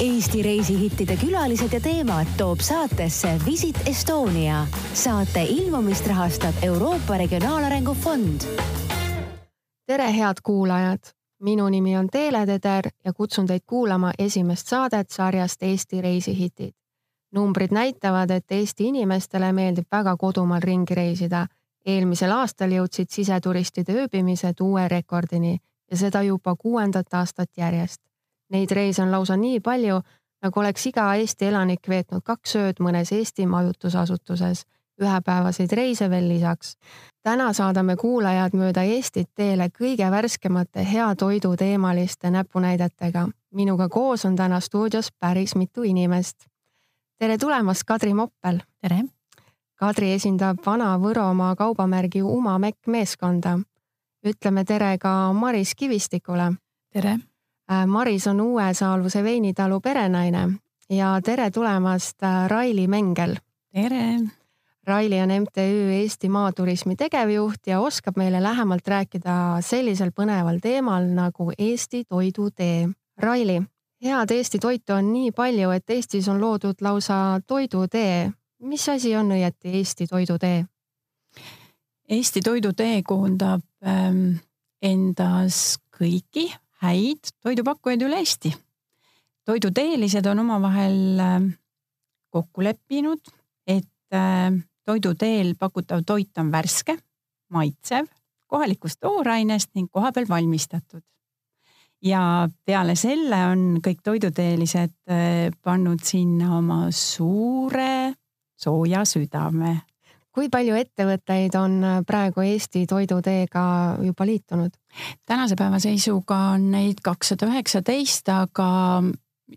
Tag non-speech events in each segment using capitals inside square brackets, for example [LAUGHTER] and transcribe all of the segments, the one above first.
Eesti reisihittide külalised ja teemad toob saatesse Visit Estonia. saate ilmumist rahastab Euroopa Regionaalarengu Fond. tere, head kuulajad! minu nimi on Teele Teder ja kutsun teid kuulama esimest saadet sarjast Eesti reisihitid. numbrid näitavad, et Eesti inimestele meeldib väga kodumaal ringi reisida. eelmisel aastal jõudsid siseturistide ööbimised uue rekordini ja seda juba kuuendat aastat järjest Neid reise on lausa nii palju, nagu oleks iga Eesti elanik veetnud kaks ööd mõnes Eesti majutusasutuses, ühepäevaseid reise veel lisaks. täna saadame kuulajad mööda Eestit teele kõige värskemate hea toidu teemaliste näpunäidetega. minuga koos on täna stuudios päris mitu inimest. tere tulemast, Kadri Moppel. tere. Kadri esindab Vana-Võromaa kaubamärgi Uma Mekk meeskonda. ütleme tere ka Maris Kivistikule. tere Maris on Uue-Saalvuse veinitalu perenaine ja tere tulemast, äh, Raili Mengel. tere. Raili on MTÜ Eesti Maaturismi tegevjuht ja oskab meile lähemalt rääkida sellisel põneval teemal nagu Eesti toidutee. Raili, head Eesti toitu on nii palju, et Eestis on loodud lausa toidutee. mis asi on õieti Eesti toidutee? Eesti toidutee koondab ähm, endas kõiki häid toidupakkujaid üle Eesti. toiduteelised on omavahel ähm, kokku leppinud, et ähm, toiduteel pakutav toit on värske, maitsev, kohalikust toorainest ning kohapeal valmistatud. ja peale selle on kõik toiduteelised äh, pannud sinna oma suure sooja südame kui palju ettevõtteid on äh, praegu Eesti Toiduteega juba liitunud? tänase päeva seisuga on neid kakssada üheksateist, aga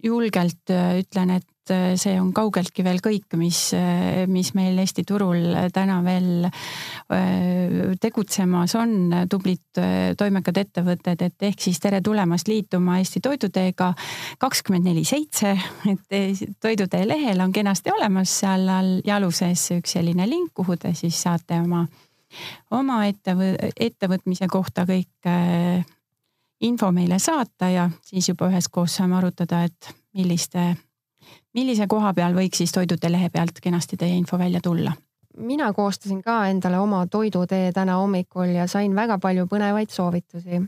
julgelt äh, ütlen, et äh, see on kaugeltki veel kõik, mis, äh, mis meil Eesti turul täna veel tegutsemas on, tublid toimekad ettevõtted, et ehk siis tere tulemast liituma Eesti Toiduteega kakskümmend neli seitse, et Toidutee lehel on kenasti olemas seal all jaluses üks selline link, kuhu te siis saate oma, oma ettevõ-, ettevõtmise kohta kõik info meile saata ja siis juba üheskoos saame arutada, et milliste, millise koha peal võiks siis Toidutee lehe pealt kenasti teie info välja tulla mina koostasin ka endale oma toidutee täna hommikul ja sain väga palju põnevaid soovitusi.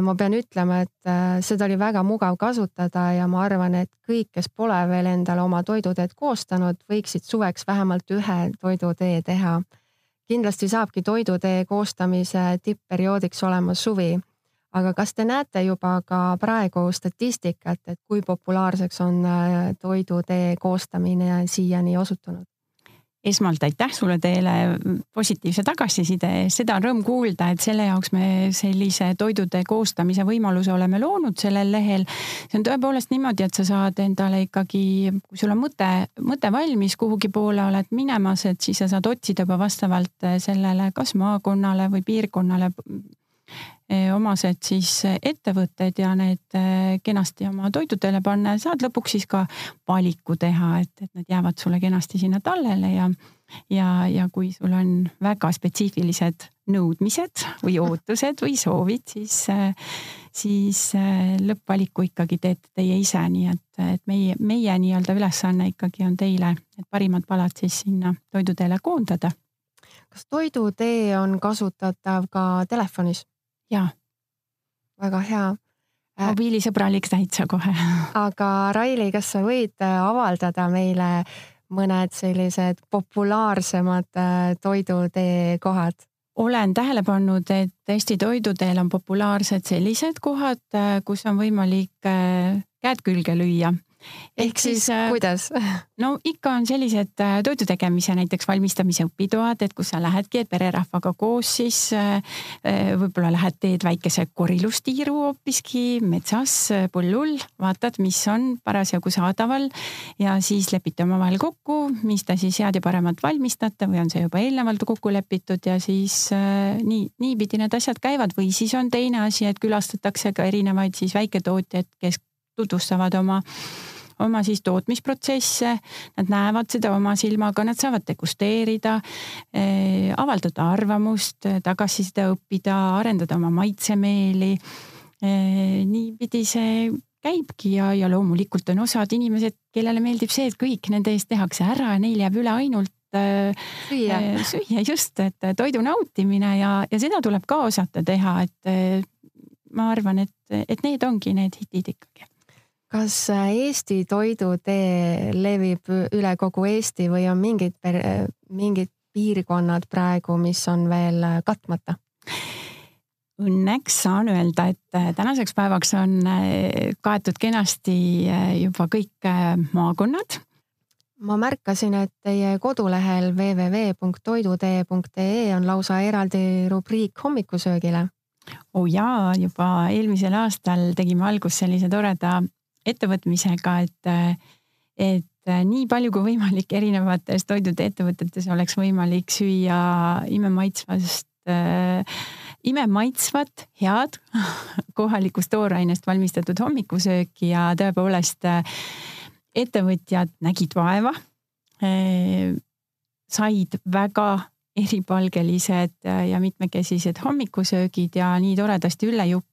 ma pean ütlema, et äh, seda oli väga mugav kasutada ja ma arvan, et kõik, kes pole veel endale oma toiduteed koostanud, võiksid suveks vähemalt ühe toidutee teha. kindlasti saabki toidutee koostamise tippperioodiks olema suvi aga kas te näete juba ka praegu statistikat, et kui populaarseks on äh, toidutee koostamine siiani osutunud? esmalt aitäh sulle teile positiivse tagasiside eest, seda on rõõm kuulda, et selle jaoks me sellise toidude koostamise võimaluse oleme loonud sellel lehel. see on tõepoolest niimoodi, et sa saad endale ikkagi, kui sul on mõte, mõte valmis, kuhugi poole oled minemas, et siis sa saad otsida juba vastavalt sellele kas maakonnale või piirkonnale omased siis eh, ettevõtted ja need eh, kenasti oma toidudele panna ja saad lõpuks siis ka valiku teha, et, et need jäävad sulle kenasti sinna tallele ja ja, ja kui sul on väga spetsiifilised nõudmised või ootused või soovid, siis, siis lõppvaliku ikkagi teete teie ise, nii et, et meie, meie nii-öelda ülesanne ikkagi on teile need parimad palad siis sinna toiduteele koondada. kas toidutee on kasutatav ka telefonis? Jaa. väga hea äh, mobiilisõbralik täitsa kohe. [LAUGHS] aga Raili, kas sa võid äh, avaldada meile mõned sellised populaarsemad äh, toidutee kohad? olen tähele pannud, et Eesti toiduteel on populaarsed sellised kohad, kus on võimalik käed külge lüüa ehk siis äh, kuidas? [LAUGHS] no ikka on sellised äh, toidu tegemise näiteks valmistamise õpitoad, et kus sa lähedki pererahvaga koos, siis äh, võib-olla lähed, teed väikese korilustiiru hoopiski metsas põllul, vaatad, mis on parasjagu saadaval ja siis lepite omavahel kokku, mis te siis head ja paremat valmistate või on see juba eelnevalt kokku lepitud ja siis nii, niipidi need asjad käivad või siis on teine asi, et külastatakse ka erinevaid siis väiketootjaid, kes tutvustavad oma oma siis tootmisprotsesse, nad näevad seda oma silmaga, nad saavad degusteerida eh,, avaldada arvamust, tagasiside õppida, arendada oma maitsemeeli eh,. niipidi see käibki ja, ja loomulikult on osad inimesed, kellele meeldib see, et kõik nende eest tehakse ära ja neil jääb üle ainult äh, süüa. süüa just, et toidu nautimine ja, ja seda tuleb ka osata teha, et ma arvan, et, et need ongi need hitid ikkagi. Kas Eesti toidutee levib üle kogu Eesti või on mingid, mingid piirkonnad praegu, mis on veel katmata? Õnneks saan öelda, et äh, tänaseks päevaks on äh, kaetud kenasti äh, juba kõik maakonnad. ma märkasin, et teie kodulehel www.toidutee.ee on lausa eraldi rubriik hommikusöögile. oo oh jaa, juba eelmisel aastal tegime algust sellise toreda ettevõtmisega, et, et nii palju kui võimalik erinevates toidude ettevõtetes oleks võimalik süüa imemaitsvast äh, imemaitsvat, head [LAUGHS] kohalikust toorainest valmistatud hommikusööki ja tõepoolest äh, ettevõtjad nägid vaeva. Äh, said väga eripalgelised äh, ja mitmekesised hommikusöögid ja nii toredasti Ülle Jukk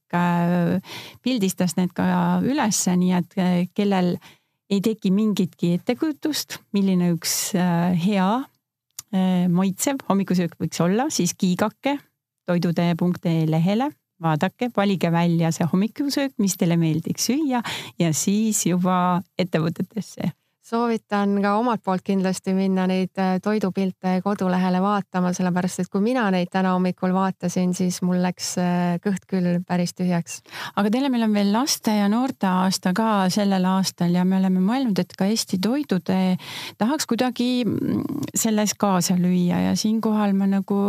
pildistas need ka ülesse, nii et kellel ei teki mingitki ettekujutust, milline üks hea maitsev hommikusöök võiks olla, siis kiigake toidutee.ee lehele, vaadake, valige välja see hommikusöök, mis teile meeldiks süüa ja siis juba ettevõtetesse soovitan ka omalt poolt kindlasti minna neid äh, toidupilte kodulehele vaatama, sellepärast et kui mina neid täna hommikul vaatasin, siis mul läks äh, kõht küll päris tühjaks. aga teile, meil on veel laste ja noorte aasta ka sellel aastal ja me oleme mõelnud, et ka Eesti Toidutee tahaks kuidagi mm, selles kaasa lüüa ja siinkohal ma nagu,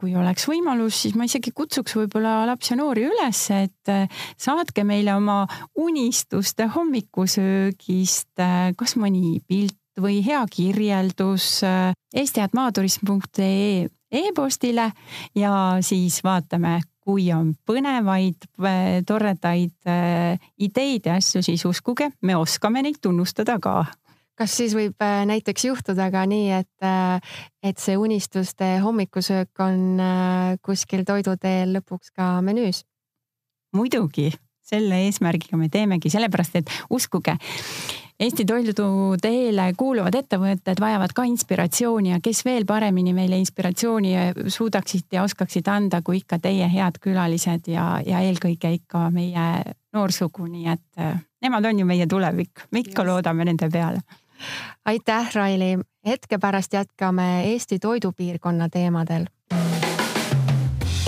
kui oleks võimalus, siis ma isegi kutsuks võib-olla lapsi ja noori üles, et äh, saatke meile oma unistuste hommikusöögist kas mõni mõni pilt või hea kirjeldus äh, eesti.maaturism.ee e-postile ja siis vaatame, kui on põnevaid, äh, toredaid äh, ideid ja asju, siis uskuge, me oskame neid tunnustada ka kas siis võib näiteks juhtuda ka nii, et, et see unistuste hommikusöök on kuskil toiduteel lõpuks ka menüüs? muidugi, selle eesmärgiga me teemegi, sellepärast et uskuge, Eesti Toiduteele kuuluvad ettevõtted vajavad ka inspiratsiooni ja kes veel paremini meile inspiratsiooni suudaksid ja oskaksid anda, kui ikka teie head külalised ja, ja eelkõige ikka meie noorsugu, nii et äh, nemad on ju meie tulevik, me ikka Just. loodame nende peale. aitäh, Raili, hetke pärast jätkame Eesti toidupiirkonna teemadel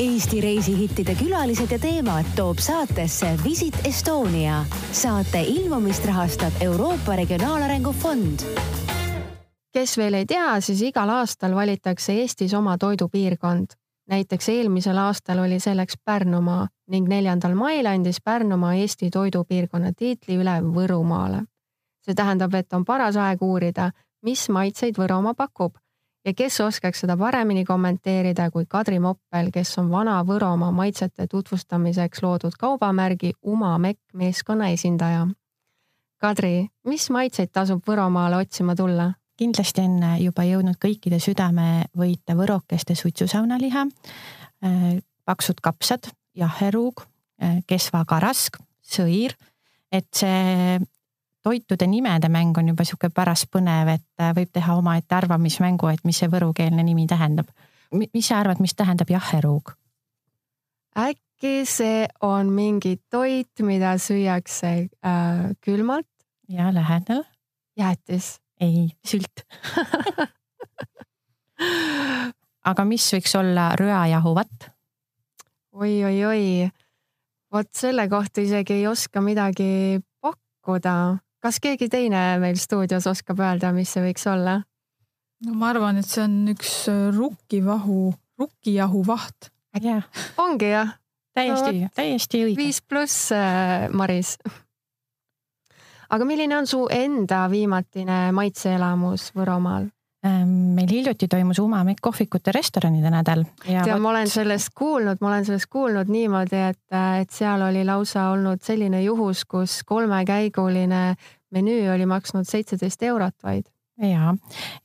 Eesti reisihittide külalised ja teemad toob saatesse Visit Estonia. saate ilmumist rahastab Euroopa Regionaalarengu Fond. kes veel ei tea, siis igal aastal valitakse Eestis oma toidupiirkond. näiteks eelmisel aastal oli selleks Pärnumaa ning neljandal mail andis Pärnumaa Eesti toidupiirkonna tiitli üle Võrumaale. see tähendab, et on paras aeg uurida, mis maitseid Võromaa pakub ja kes oskaks seda paremini kommenteerida kui Kadri Moppel, kes on Vana-Võromaa maitsete tutvustamiseks loodud kaubamärgi Uma Mekk meeskonna esindaja. Kadri, mis maitseid tasub Võromaale otsima tulla? kindlasti on juba jõudnud kõikide südamevõite võrokeste suitsusaunaliha, äh, paksud kapsad, jaheruug, äh, kesvakarask, sõir, et see toitude nimede mäng on juba sihuke paras põnev, et äh, võib teha omaette arvamismängu, et mis see võrukeelne nimi tähendab. mis sa arvad, mis tähendab jaheruug? äkki see on mingi toit, mida süüakse äh, külmalt? ja lähedal. jäätis? ei, sült aga mis võiks olla röajahuvat oi, oi? oi-oi-oi, vot selle kohta isegi ei oska midagi pakkuda kas keegi teine meil stuudios oskab öelda, mis see võiks olla? no ma arvan, et see on üks äh, rukkivahu, rukkijahu vaht. jah, ongi jah. täiesti no,, täiesti õige. viis pluss äh,, Maris. aga milline on su enda viimatine maitseelamus Võromaal? Ehm, meil hiljuti toimus Umamik kohvikute restoranide nädal. ja tead, ma olen sellest kuulnud, ma olen sellest kuulnud niimoodi, et, et seal oli lausa olnud selline juhus, kus kolmekäiguline menüü oli maksnud seitseteist eurot vaid ja,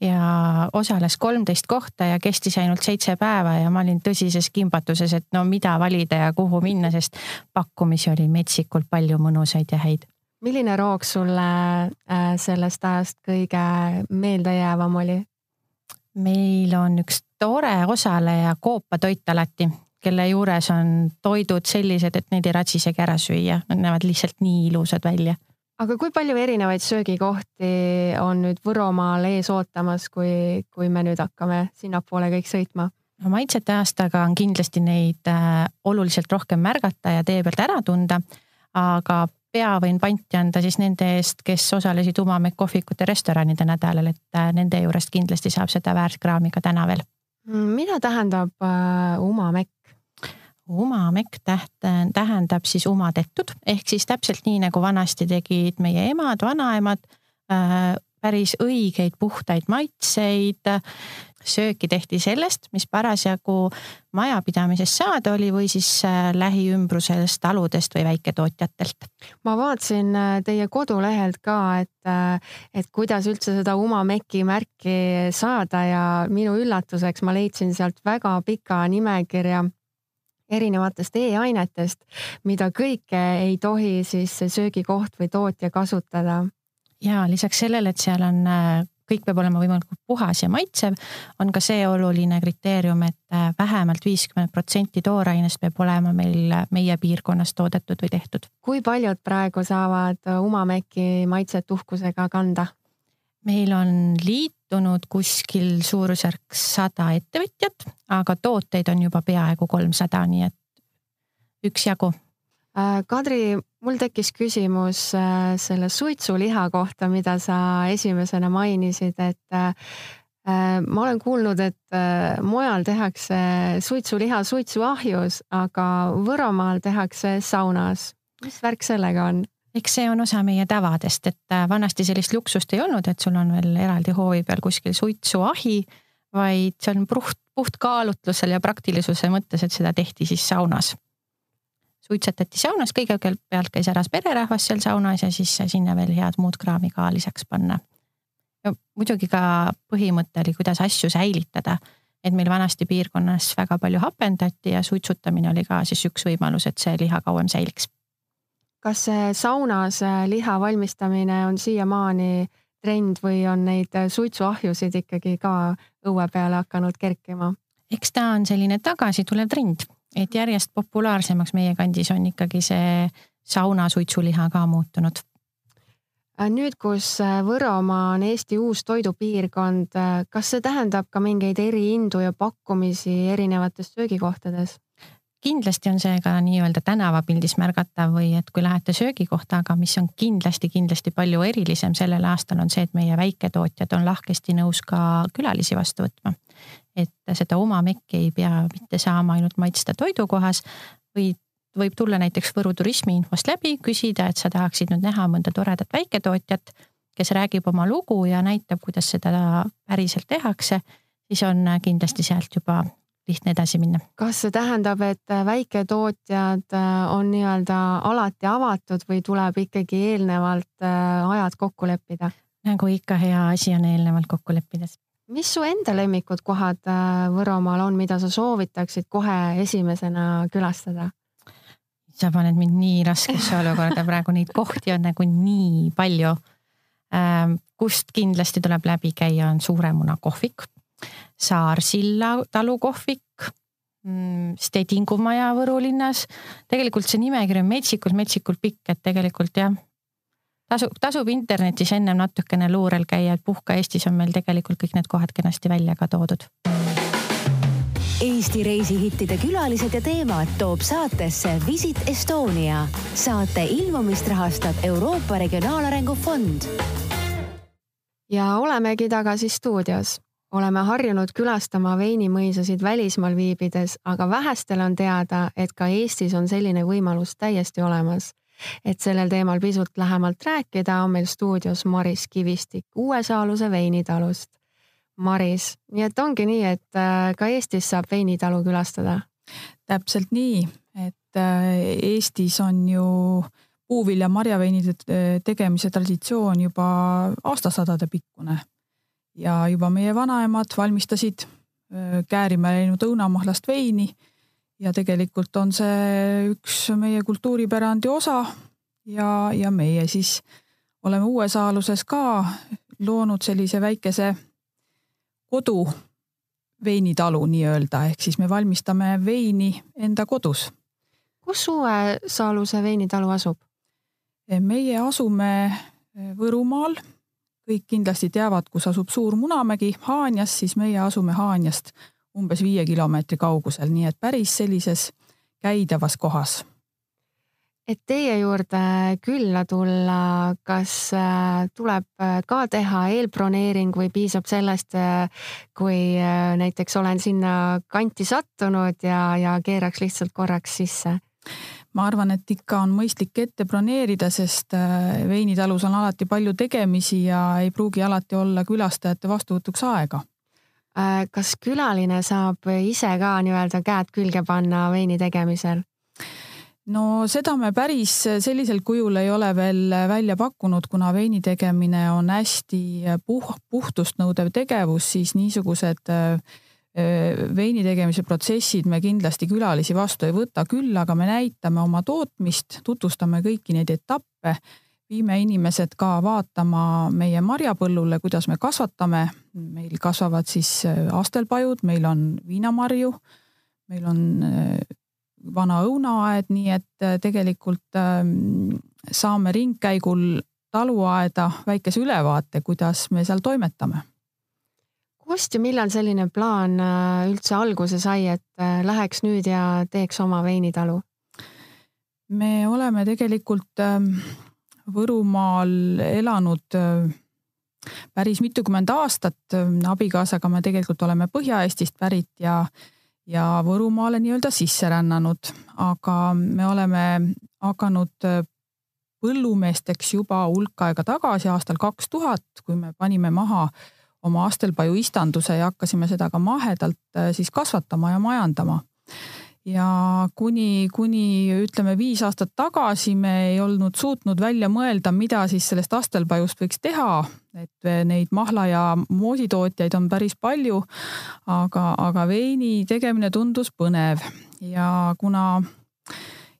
ja osales kolmteist kohta ja kestis ainult seitse päeva ja ma olin tõsises kimbatuses, et no mida valida ja kuhu minna, sest pakkumisi oli metsikult palju mõnusaid ja häid milline roog sulle äh, sellest ajast kõige meeldejäävam oli? meil on üks tore osaleja Koopa Toit alati, kelle juures on toidud sellised, et neid ei ratsi isegi ära süüa, nad näevad lihtsalt nii ilusad välja. aga kui palju erinevaid söögikohti on nüüd Võromaal ees ootamas, kui, kui me nüüd hakkame sinnapoole kõik sõitma? no maitsete aastaga on kindlasti neid äh, oluliselt rohkem märgata ja tee pealt ära tunda, aga pea võin panti anda siis nende eest, kes osalesid Umamek kohvikute restoranide nädalal, et äh, nende juurest kindlasti saab seda väärtkraami ka täna veel. Mm, mida tähendab äh, Umamek? Umamekk täht-, tähendab siis umatetud ehk siis täpselt nii nagu vanasti tegid meie emad, vanaemad äh,, päris õigeid puhtaid maitseid, sööki tehti sellest, mis parasjagu majapidamisest saada oli või siis äh, lähiümbrusest, taludest või väiketootjatelt. ma vaatasin äh, teie kodulehelt ka, et, äh, et kuidas üldse seda Umameki märki saada ja minu üllatuseks ma leidsin sealt väga pika nimekirja erinevatest e-ainetest, mida kõike ei tohi siis söögikoht või tootja kasutada. Ja lisaks sellele, et seal on kõik peab olema võimalikult puhas ja maitsev, on ka see oluline kriteerium, et äh, vähemalt viiskümmend protsenti toorainest peab olema meil meie piirkonnas toodetud või tehtud. kui paljud praegu saavad Umameki maitset uhkusega kanda? meil on liitunud kuskil suurusjärk sada ettevõtjat, aga tooteid on juba peaaegu kolmsada, nii et üksjagu Äh, Kadri, mul tekkis küsimus äh, selle suitsuliha kohta, mida sa esimesena mainisid, et äh, ma olen kuulnud, et mujal tehakse suitsuliha suitsuahjus, aga Võromaal tehakse saunas. mis värk sellega on? eks see on osa meie tavadest, et vanasti sellist luksust ei olnud, et sul on veel eraldi hoovi peal kuskil suitsuahi, vaid see on puht, puht kaalutlusel ja praktilisuse mõttes, et seda tehti siis saunas suitsetati saunas, kõigepealt käis äras pererahvas seal saunas ja siis sinna veel head muud kraami ka lisaks panna. ja muidugi ka põhimõte oli, kuidas asju säilitada. et meil vanasti piirkonnas väga palju hapendati ja suitsutamine oli ka siis üks võimalus, et see liha kauem säiliks. kas saunas äh, liha valmistamine on siiamaani trend või on neid äh, suitsuahjusid ikkagi ka õue peale hakanud kerkima? eks ta on selline tagasitulev trend et järjest populaarsemaks meie kandis on ikkagi see sauna suitsuliha ka muutunud. Äh, nüüd, kus äh, Võromaa on Eesti uus toidupiirkond, äh, kas see tähendab ka mingeid erihindu ja pakkumisi erinevates söögikohtades? kindlasti on see ka nii-öelda tänavapildis märgatav või et kui lähete söögikohta, aga mis on kindlasti, kindlasti palju erilisem sellel aastal on see, et meie väiketootjad on lahkesti nõus ka külalisi vastu võtma et seda oma mekki ei pea mitte saama ainult maitsta toidukohas või võib tulla näiteks Võru turismiinfost läbi, küsida, et sa tahaksid nüüd näha mõnda toredat väiketootjat, kes räägib oma lugu ja näitab, kuidas seda päriselt tehakse, siis on kindlasti sealt juba lihtne edasi minna. kas see tähendab, et väiketootjad äh, on nii-öelda alati avatud või tuleb ikkagi eelnevalt äh, ajad kokku leppida? nagu ikka, hea asi on eelnevalt kokku leppides mis su enda lemmikud kohad äh, Võromaal on, mida sa soovitaksid kohe esimesena külastada? sa paned mind nii raskesse olukorda praegu, neid kohti on nagu nii palju. Ähm, kust kindlasti tuleb läbi käia, on Suuremuna kohvik, Saarsilla talukohvik, mm, Stedingu maja Võru linnas. tegelikult see nimekiri on metsikult, metsikult pikk, et tegelikult jah, tasub, tasub internetis ennem natukene luurel käia, et Puhka Eestis on meil tegelikult kõik need kohad kenasti välja ka toodud. Eesti reisihittide külalised ja teemad toob saatesse Visit Estonia. saate ilmumist rahastab Euroopa Regionaalarengu Fond. ja olemegi tagasi stuudios oleme harjunud külastama veinimõisasid välismaal viibides, aga vähestele on teada, et ka Eestis on selline võimalus täiesti olemas et sellel teemal pisut lähemalt rääkida, on meil stuudios Maris Kivistik Uue-Saaluse veinitalust. Maris, nii et ongi nii, et äh, ka Eestis saab veinitalu külastada? täpselt nii, et äh, Eestis on ju puuvilja marjaveinide äh, tegemise traditsioon juba aastasadade pikkune ja juba meie vanaemad valmistasid käärime läinud õunamahlast veini ja tegelikult on see üks meie kultuuripärandi osa ja, ja meie siis oleme uues aluses ka loonud sellise väikese kodu veinitalu nii-öelda, ehk siis me valmistame veini enda kodus. kus Uue Saaluse veinitalu asub? meie asume Võrumaal, kõik kindlasti teavad, kus asub Suur Munamägi, Haanjas, siis meie asume Haanjast umbes viie kilomeetri kaugusel, nii et päris sellises käidavas kohas et teie juurde külla tulla, kas äh, tuleb äh, ka teha eelbroneering või piisab sellest, äh, kui näiteks olen sinna kanti sattunud ja, ja keeraks lihtsalt korraks sisse? ma arvan, et ikka on mõistlik ette broneerida, sest veinitalus on alati palju tegemisi ja ei pruugi alati olla külastajate vastuvõtuks aega. Kas külaline saab ise ka nii-öelda käed külge panna veini tegemisel? no seda me päris sellisel kujul ei ole veel välja pakkunud, kuna veini tegemine on hästi puh-, puhtust nõudev tegevus, siis niisugused äh, veini tegemise protsessid me kindlasti külalisi vastu ei võta, küll aga me näitame oma tootmist, tutvustame kõiki neid etappe, viime inimesed ka vaatama meie marjapõllule, kuidas me kasvatame. meil kasvavad siis äh, astelpajud, meil on viinamarju, meil on äh, vana õunaaed, nii et äh, tegelikult ähm, saame ringkäigul taluaeda väikese ülevaate, kuidas me seal toimetame. kust ja millal selline plaan äh, üldse alguse sai, et äh, läheks nüüd ja teeks oma veinitalu? me oleme tegelikult ähm, Võrumaal elanud päris mitukümmend aastat. abikaasaga me tegelikult oleme Põhja-Eestist pärit ja ja Võrumaale nii-öelda sisse rännanud, aga me oleme hakanud äh, põllumeesteks juba hulk aega tagasi, aastal kaks tuhat, kui me panime maha oma astelpaju istanduse ja hakkasime seda ka mahedalt äh, siis kasvatama ja majandama ja kuni, kuni ütleme viis aastat tagasi me ei olnud suutnud välja mõelda, mida siis sellest astelpajust võiks teha. et neid mahla ja moositootjaid on päris palju, aga, aga veini tegemine tundus põnev ja kuna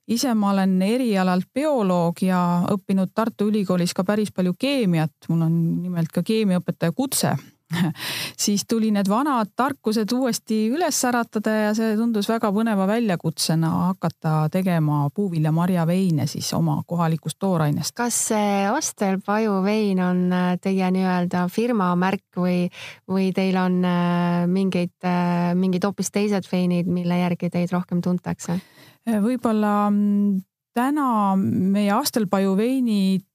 ise ma olen erialalt bioloog ja õppinud Tartu Ülikoolis ka päris palju keemiat, mul on nimelt ka keemiaõpetaja kutse [LAUGHS] siis tuli need vanad tarkused uuesti üles äratada ja see tundus väga põneva väljakutsena hakata tegema puuvilja-marjaveine siis oma kohalikust toorainest. kas see Astelpaju vein on äh, teie nii-öelda firma märk või, või teil on äh, mingeid, äh, mingid hoopis teised veinid, mille järgi teid rohkem tuntakse? võib-olla mm, täna meie Astelpaju veinid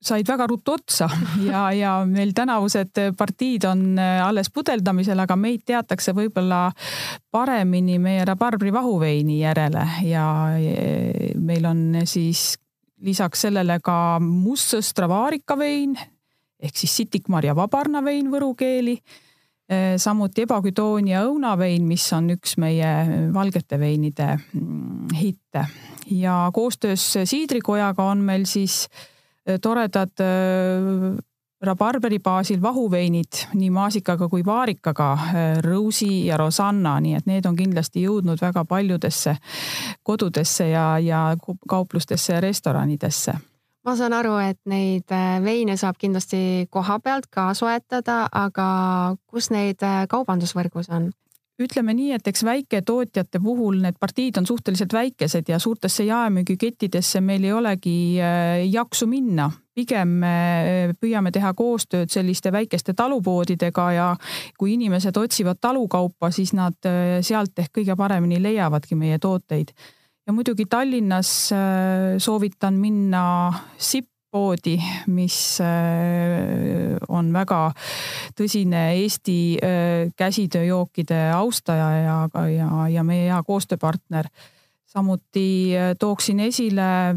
said väga ruttu otsa [LAUGHS] ja, ja meil tänavused partiid on äh, alles pudeldamisel, aga meid teatakse võib-olla paremini meie rabarbri vahuveini järele ja meil on siis lisaks sellele ka mustsõstra vaarikavein ehk siis sitikmarja vabarnavein võru keeli. Äh, samuti ebaküdoonia õunavein, mis on üks meie valgete veinide mm, hitte ja koostöös Siidrikojaga on meil siis äh, Äh, toredad äh, rabarberi baasil vahuveinid nii maasikaga kui vaarikaga, äh, Rosi ja Rosanna, nii et need on kindlasti jõudnud väga paljudesse kodudesse ja, ja kauplustesse ja restoranidesse ma saan aru, et neid veine saab kindlasti koha pealt ka soetada, aga kus neid kaubandusvõrgus on? Ütleme nii, et eks väiketootjate puhul need partiid on suhteliselt väikesed ja suurtesse jaemüügikettidesse meil ei olegi äh, jaksu minna. pigem me äh, püüame teha koostööd selliste väikeste talupoodidega ja kui inimesed otsivad talukaupa, siis nad äh, sealt ehk kõige paremini leiavadki meie tooteid ja muidugi Tallinnas soovitan minna SIP poodi, mis äh, on väga tõsine Eesti äh, käsitööjookide austaja ja, ja, ja meie hea koostööpartner. samuti äh, tooksin esile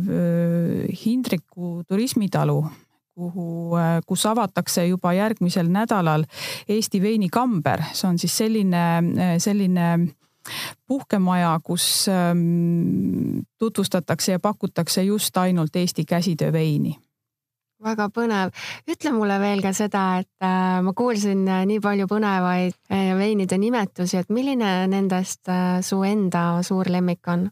Hindriku turismitalu, kuhu, kus avatakse juba järgmisel nädalal Eesti veinikamber, see on siis selline, selline puhkemaja, kus ähm, tutvustatakse ja pakutakse just ainult Eesti käsitööveini väga põnev. ütle mulle veel ka seda, et äh, ma kuulsin äh, nii palju põnevaid äh, veinide nimetusi, et milline nendest su enda suur lemmik on?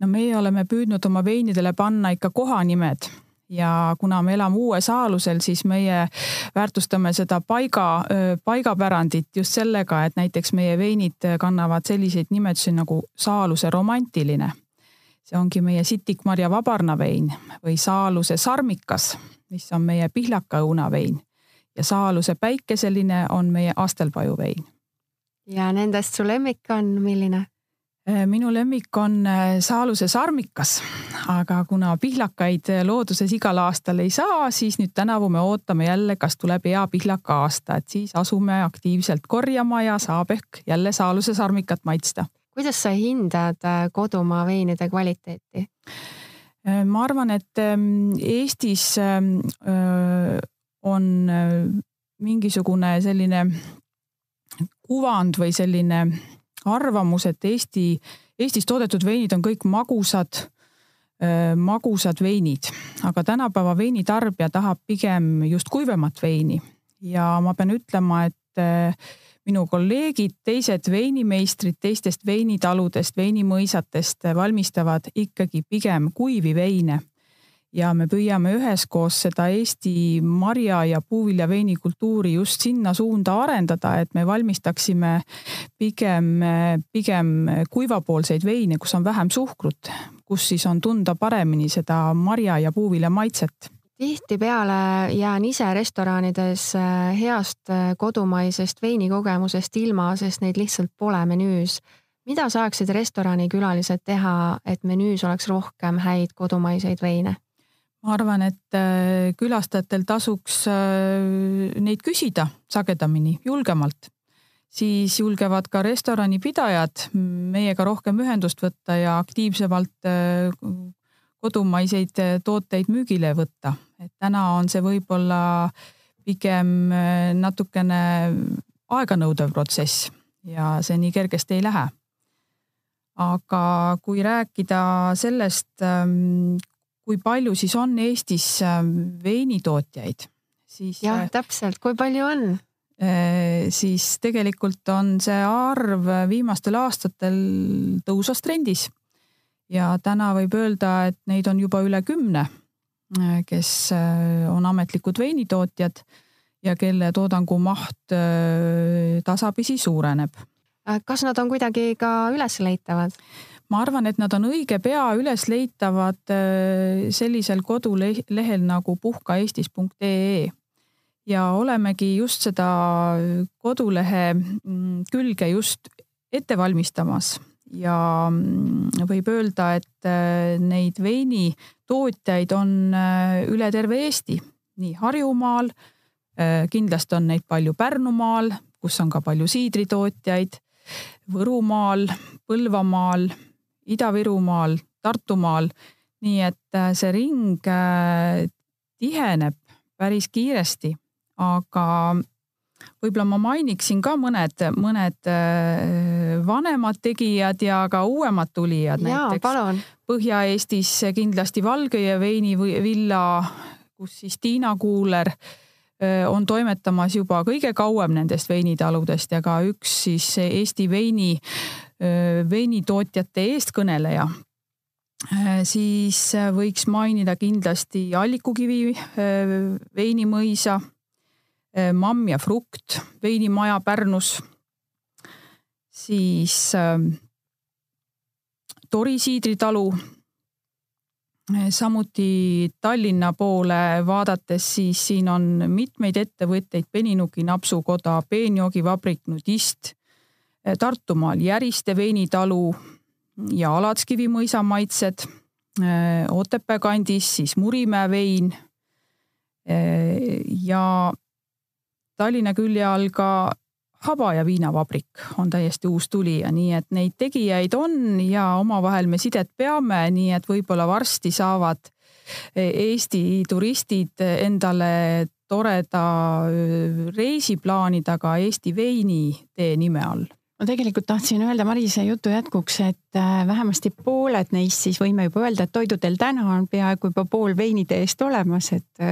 no meie oleme püüdnud oma veinidele panna ikka kohanimed ja kuna me elame uues aalusel, siis meie väärtustame seda paiga, paigapärandit just sellega, et näiteks meie veinid kannavad selliseid nimetusi nagu Saaluse romantiline. See ongi meie sitikmarja vabarnavein või Saaluse sarmikas, mis on meie pihlaka õunavein ja Saaluse päikeseline on meie astelpajuvein. ja nendest su lemmik on milline? Äh, minu lemmik on äh, Saaluse sarmikas, aga kuna pihlakaid äh, looduses igal aastal ei saa, siis nüüd tänavu me ootame jälle, kas tuleb hea pihlaka aasta, et siis asume aktiivselt korjama ja saab ehk jälle Saaluse sarmikat maitsta. Kuidas sa hindad kodumaa veinide kvaliteeti? ma arvan, et ähm, Eestis ähm, on mingisugune selline kuvand või selline arvamus, et Eesti, Eestis toodetud veinid on kõik magusad, magusad veinid, aga tänapäeva veinitarbija tahab pigem just kuivemat veini ja ma pean ütlema, et minu kolleegid, teised veinimeistrid teistest veinitaludest, veinimõisatest valmistavad ikkagi pigem kuivi veine. Ja me püüame üheskoos seda Eesti marja ja puuvilja veinikultuuri just sinna suunda arendada, et me valmistaksime pigem, pigem kuivapoolseid veine, kus on vähem suhkrut, kus siis on tunda paremini seda marja ja puuvilja maitset tihtipeale jään ise restoranides äh, heast äh, kodumaisest veinikogemusest ilma, sest neid lihtsalt pole menüüs. mida saaksid restoranikülalised teha, et menüüs oleks rohkem häid kodumaiseid veine? ma arvan, et äh, külastajatel tasuks neid küsida sagedamini, julgemalt. siis julgevad ka restoranipidajad meiega rohkem ühendust võtta ja aktiivsemalt kodumaiseid tooteid müügile võtta. et täna on see võib-olla pigem natukene aeganõudev protsess ja see nii kergesti ei lähe. aga kui rääkida sellest, ähm, kui palju siis on Eestis ähm, veinitootjaid, siis. jah, äh, täpselt, kui palju on? Äh, siis tegelikult on see arv viimastel aastatel tõusvas trendis. Ja täna võib öelda, et neid on juba üle kümne, äh, kes on ametlikud veinitootjad ja kelle toodangu maht tasapisi suureneb. kas nad on kuidagi ka ülesleitavad? ma arvan, et nad on õige pea ülesleitavad äh, sellisel kodulehel nagu puhkaeestis.ee ja olemegi just seda kodulehe mm, külge just ette valmistamas ja mm, võib öelda, et äh, neid veinitootjaid on äh, üle terve Eesti, nii Harjumaal, kindlasti on neid palju Pärnumaal, kus on ka palju siidritootjaid, Võrumaal, Põlvamaal Ida-Virumaal, Tartumaal. nii et äh, see ring äh, tiheneb päris kiiresti, aga võib-olla ma mainiksin ka mõned, mõned äh, vanemad tegijad ja ka uuemad tulijad. näiteks. Põhja-Eestis kindlasti Valgõie veinivilla, kus siis Tiina Kuuler on toimetamas juba kõige kauem nendest veinitaludest ja ka üks siis Eesti veini veinitootjate eestkõneleja, siis võiks mainida kindlasti Allikukivi veinimõisa, Mamm ja Frukt veinimaja Pärnus, siis Tori siidritalu samuti Tallinna poole vaadates, siis siin on mitmeid ettevõtteid, Peninuki napsukoda, peenjoogivabrik Nudist Tartumaal Järiste veinitalu ja Alatskivi mõisa maitsed. Otepää kandis siis Murimäe vein. ja Tallinna külje all ka Haba ja viinavabrik on täiesti uus tulija, nii et neid tegijaid on ja omavahel me sidet peame, nii et võib-olla varsti saavad Eesti turistid endale toreda reisi plaanida ka Eesti veinitee nime all. Ma tegelikult tahtsin öelda Marise jutu jätkuks, et äh, vähemasti pooled neist siis võime juba öelda, et toidudel täna on peaaegu juba pool veinide eest olemas, et,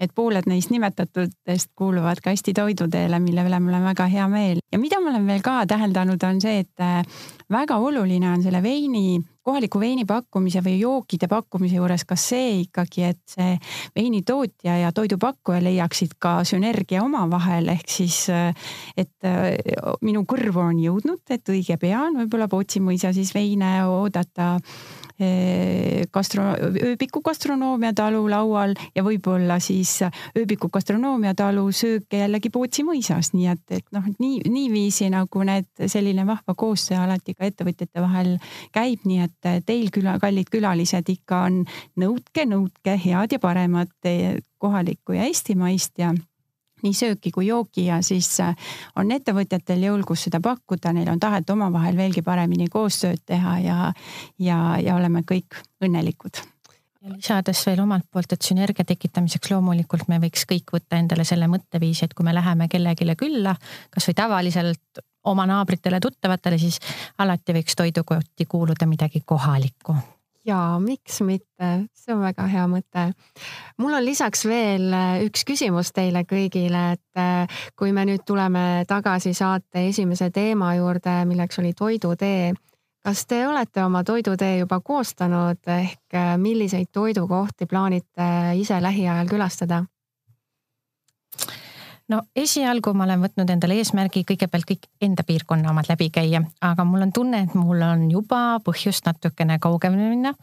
et pooled neist nimetatutest kuuluvad ka Eesti toiduteele, mille üle mul on väga hea meel. ja mida ma olen veel ka täheldanud, on see, et äh, väga oluline on selle veini kohaliku veini pakkumise või jookide pakkumise juures ka see ikkagi, et see veinitootja ja toidupakkuja leiaksid ka sünergia omavahel, ehk siis et minu kõrvu on jõudnud, et õige pea on võib-olla Pootsi mõisa siis veine oodata gastro-, ööbiku gastronoomiatalu laual ja võib-olla siis ööbiku gastronoomiatalu sööke jällegi Pootsi mõisas, nii et, et noh, nii, niiviisi nagu need, selline vahva koostöö alati ka ettevõtjate vahel käib, nii et teil küla, kallid külalised ikka on nõudke, nõudke head ja paremat kohalikku ja eestimaist ja nii sööki kui jooki ja siis äh, on ettevõtjatel julgus seda pakkuda, neil on tahet omavahel veelgi paremini koostööd teha ja, ja, ja oleme kõik õnnelikud. Ja lisades veel omalt poolt, et sünergia tekitamiseks loomulikult me võiks kõik võtta endale selle mõtteviisi, et kui me läheme kellelegi külla, kasvõi tavaliselt oma naabritele, tuttavatele, siis alati võiks toidukotti kuuluda midagi kohalikku jaa, miks mitte, see on väga hea mõte. mul on lisaks veel äh, üks küsimus teile kõigile, et äh, kui me nüüd tuleme tagasi saate esimese teema juurde, milleks oli toidutee. kas te olete oma toidutee juba koostanud ehk äh, milliseid toidukohti plaanite ise lähiajal külastada? No esialgu ma olen võtnud endale eesmärgi kõigepealt kõik enda piirkonna omad läbi käia, aga mul on tunne, et mul on juba põhjust natukene kaugemale minna.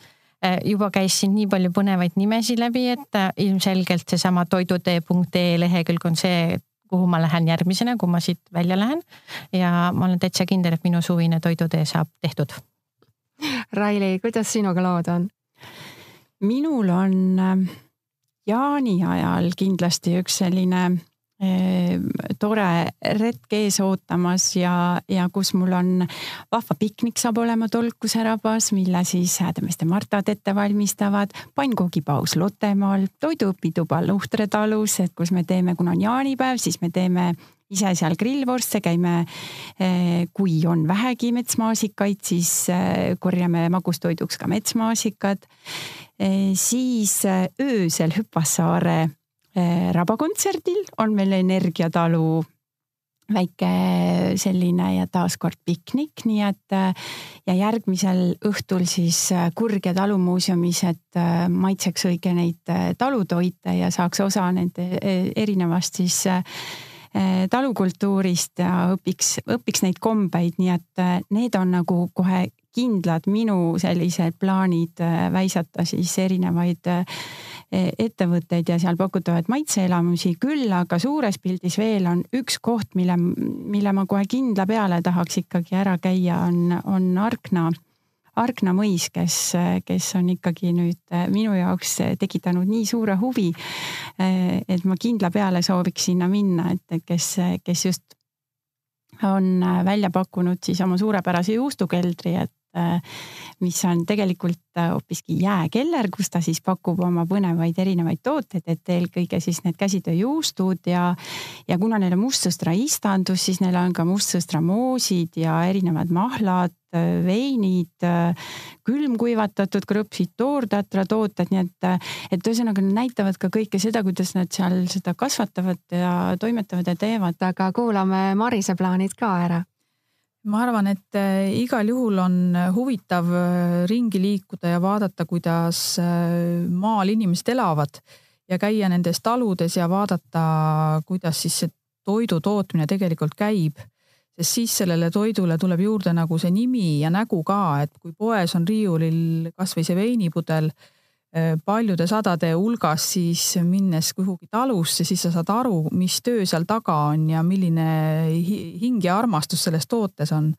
Äh, juba käis siin nii palju põnevaid nimesid läbi, et äh, ilmselgelt seesama toidutee.ee lehekülg on see, kuhu ma lähen järgmisena, kui ma siit välja lähen. ja ma olen täitsa kindel, et minu suvine toidutee saab tehtud. Raili, kuidas sinuga lood on? minul on äh, jaani ajal kindlasti üks selline tore retk ees ootamas ja, ja kus mul on vahva piknik saab olema Tolkuse rabas, mille siis häädemeeste Martad ette valmistavad, pannkoogipaus Lottemaal, toiduõpituba Luhtre talus, et kus me teeme, kuna on jaanipäev, siis me teeme ise seal grillvorste, käime, eh, kui on vähegi metsmaasikaid, siis eh, korjame magustoiduks ka metsmaasikad. Eh, siis öösel Hüppassaare Äh, rabakontserdil on meil Energiatalu väike selline ja taaskord piknik, nii et ja järgmisel õhtul siis äh, Kurg- ja Talumuuseumis, et maitseks õige neid talutoite ja saaks osa nende erinevast siis talukultuurist ja õpiks, õpiks neid kombeid, nii et need on nagu kohe kindlad minu sellised plaanid väisata siis erinevaid ettevõtteid ja seal pakutavaid maitseelamusi, küll aga suures pildis veel on üks koht, mille, mille ma kohe kindla peale tahaks ikkagi ära käia, on, on Arkna Arkna mõis, kes, kes on ikkagi nüüd minu jaoks tekitanud nii suure huvi, et ma kindla peale sooviks sinna minna, et kes, kes just on välja pakkunud siis oma suurepärase juustukeldri, et mis on tegelikult äh, hoopiski jääkeller, kus ta siis pakub oma põnevaid erinevaid tooteid, et eelkõige siis need käsitööjuustud ja, ja kuna neil on mustsõstra istandus, siis neil on ka mustsõstra moosid ja erinevad mahlad, äh, veinid, külmkuivatatud krõpsid, toortatra tooted, nii et, et ühesõnaga nad näitavad ka kõike seda, kuidas nad seal seda kasvatavad ja toimetavad ja teevad. aga kuulame Marise plaanid ka ära ma arvan, et äh, igal juhul on äh, huvitav äh, ringi liikuda ja vaadata, kuidas maal inimesed elavad ja käia nendes taludes ja vaadata, kuidas siis see toidu tootmine tegelikult käib. sest siis sellele toidule tuleb juurde nagu see nimi ja nägu ka, et kui poes on riiulil kasvõi see veinipudel paljude sadade hulgas, siis minnes kuhugi talusse, siis sa saad aru, mis töö seal taga on ja milline hing ja armastus selles tootes on.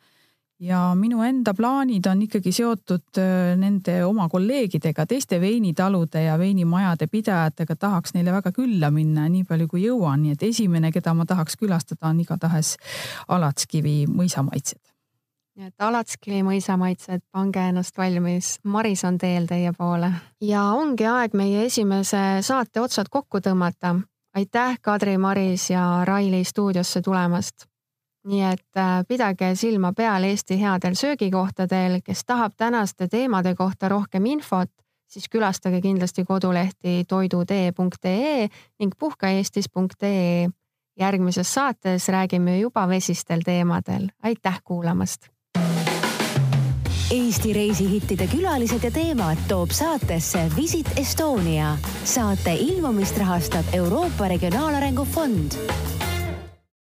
ja minu enda plaanid on ikkagi seotud äh, nende oma kolleegidega, teiste veinitalude ja veinimajade pidajatega, tahaks neile väga külla minna, nii palju kui jõuan, nii et esimene, keda ma tahaks külastada, on igatahes Alatskivi mõisamaitsed nii et Alatskivi mõisamaitsed, pange ennast valmis, Maris on teel teie poole. ja ongi aeg meie esimese saate otsad kokku tõmmata. aitäh, Kadri, Maris ja Raili stuudiosse tulemast. nii et äh, pidage silma peal Eesti headel söögikohtadel, kes tahab tänaste teemade kohta rohkem infot, siis külastage kindlasti kodulehti toidutee.ee ning puhkaeestis.ee järgmises saates räägime juba vesistel teemadel. aitäh kuulamast Eesti reisihittide külalised ja teemad toob saatesse Visit Estonia. saate ilmumist rahastab Euroopa Regionaalarengu Fond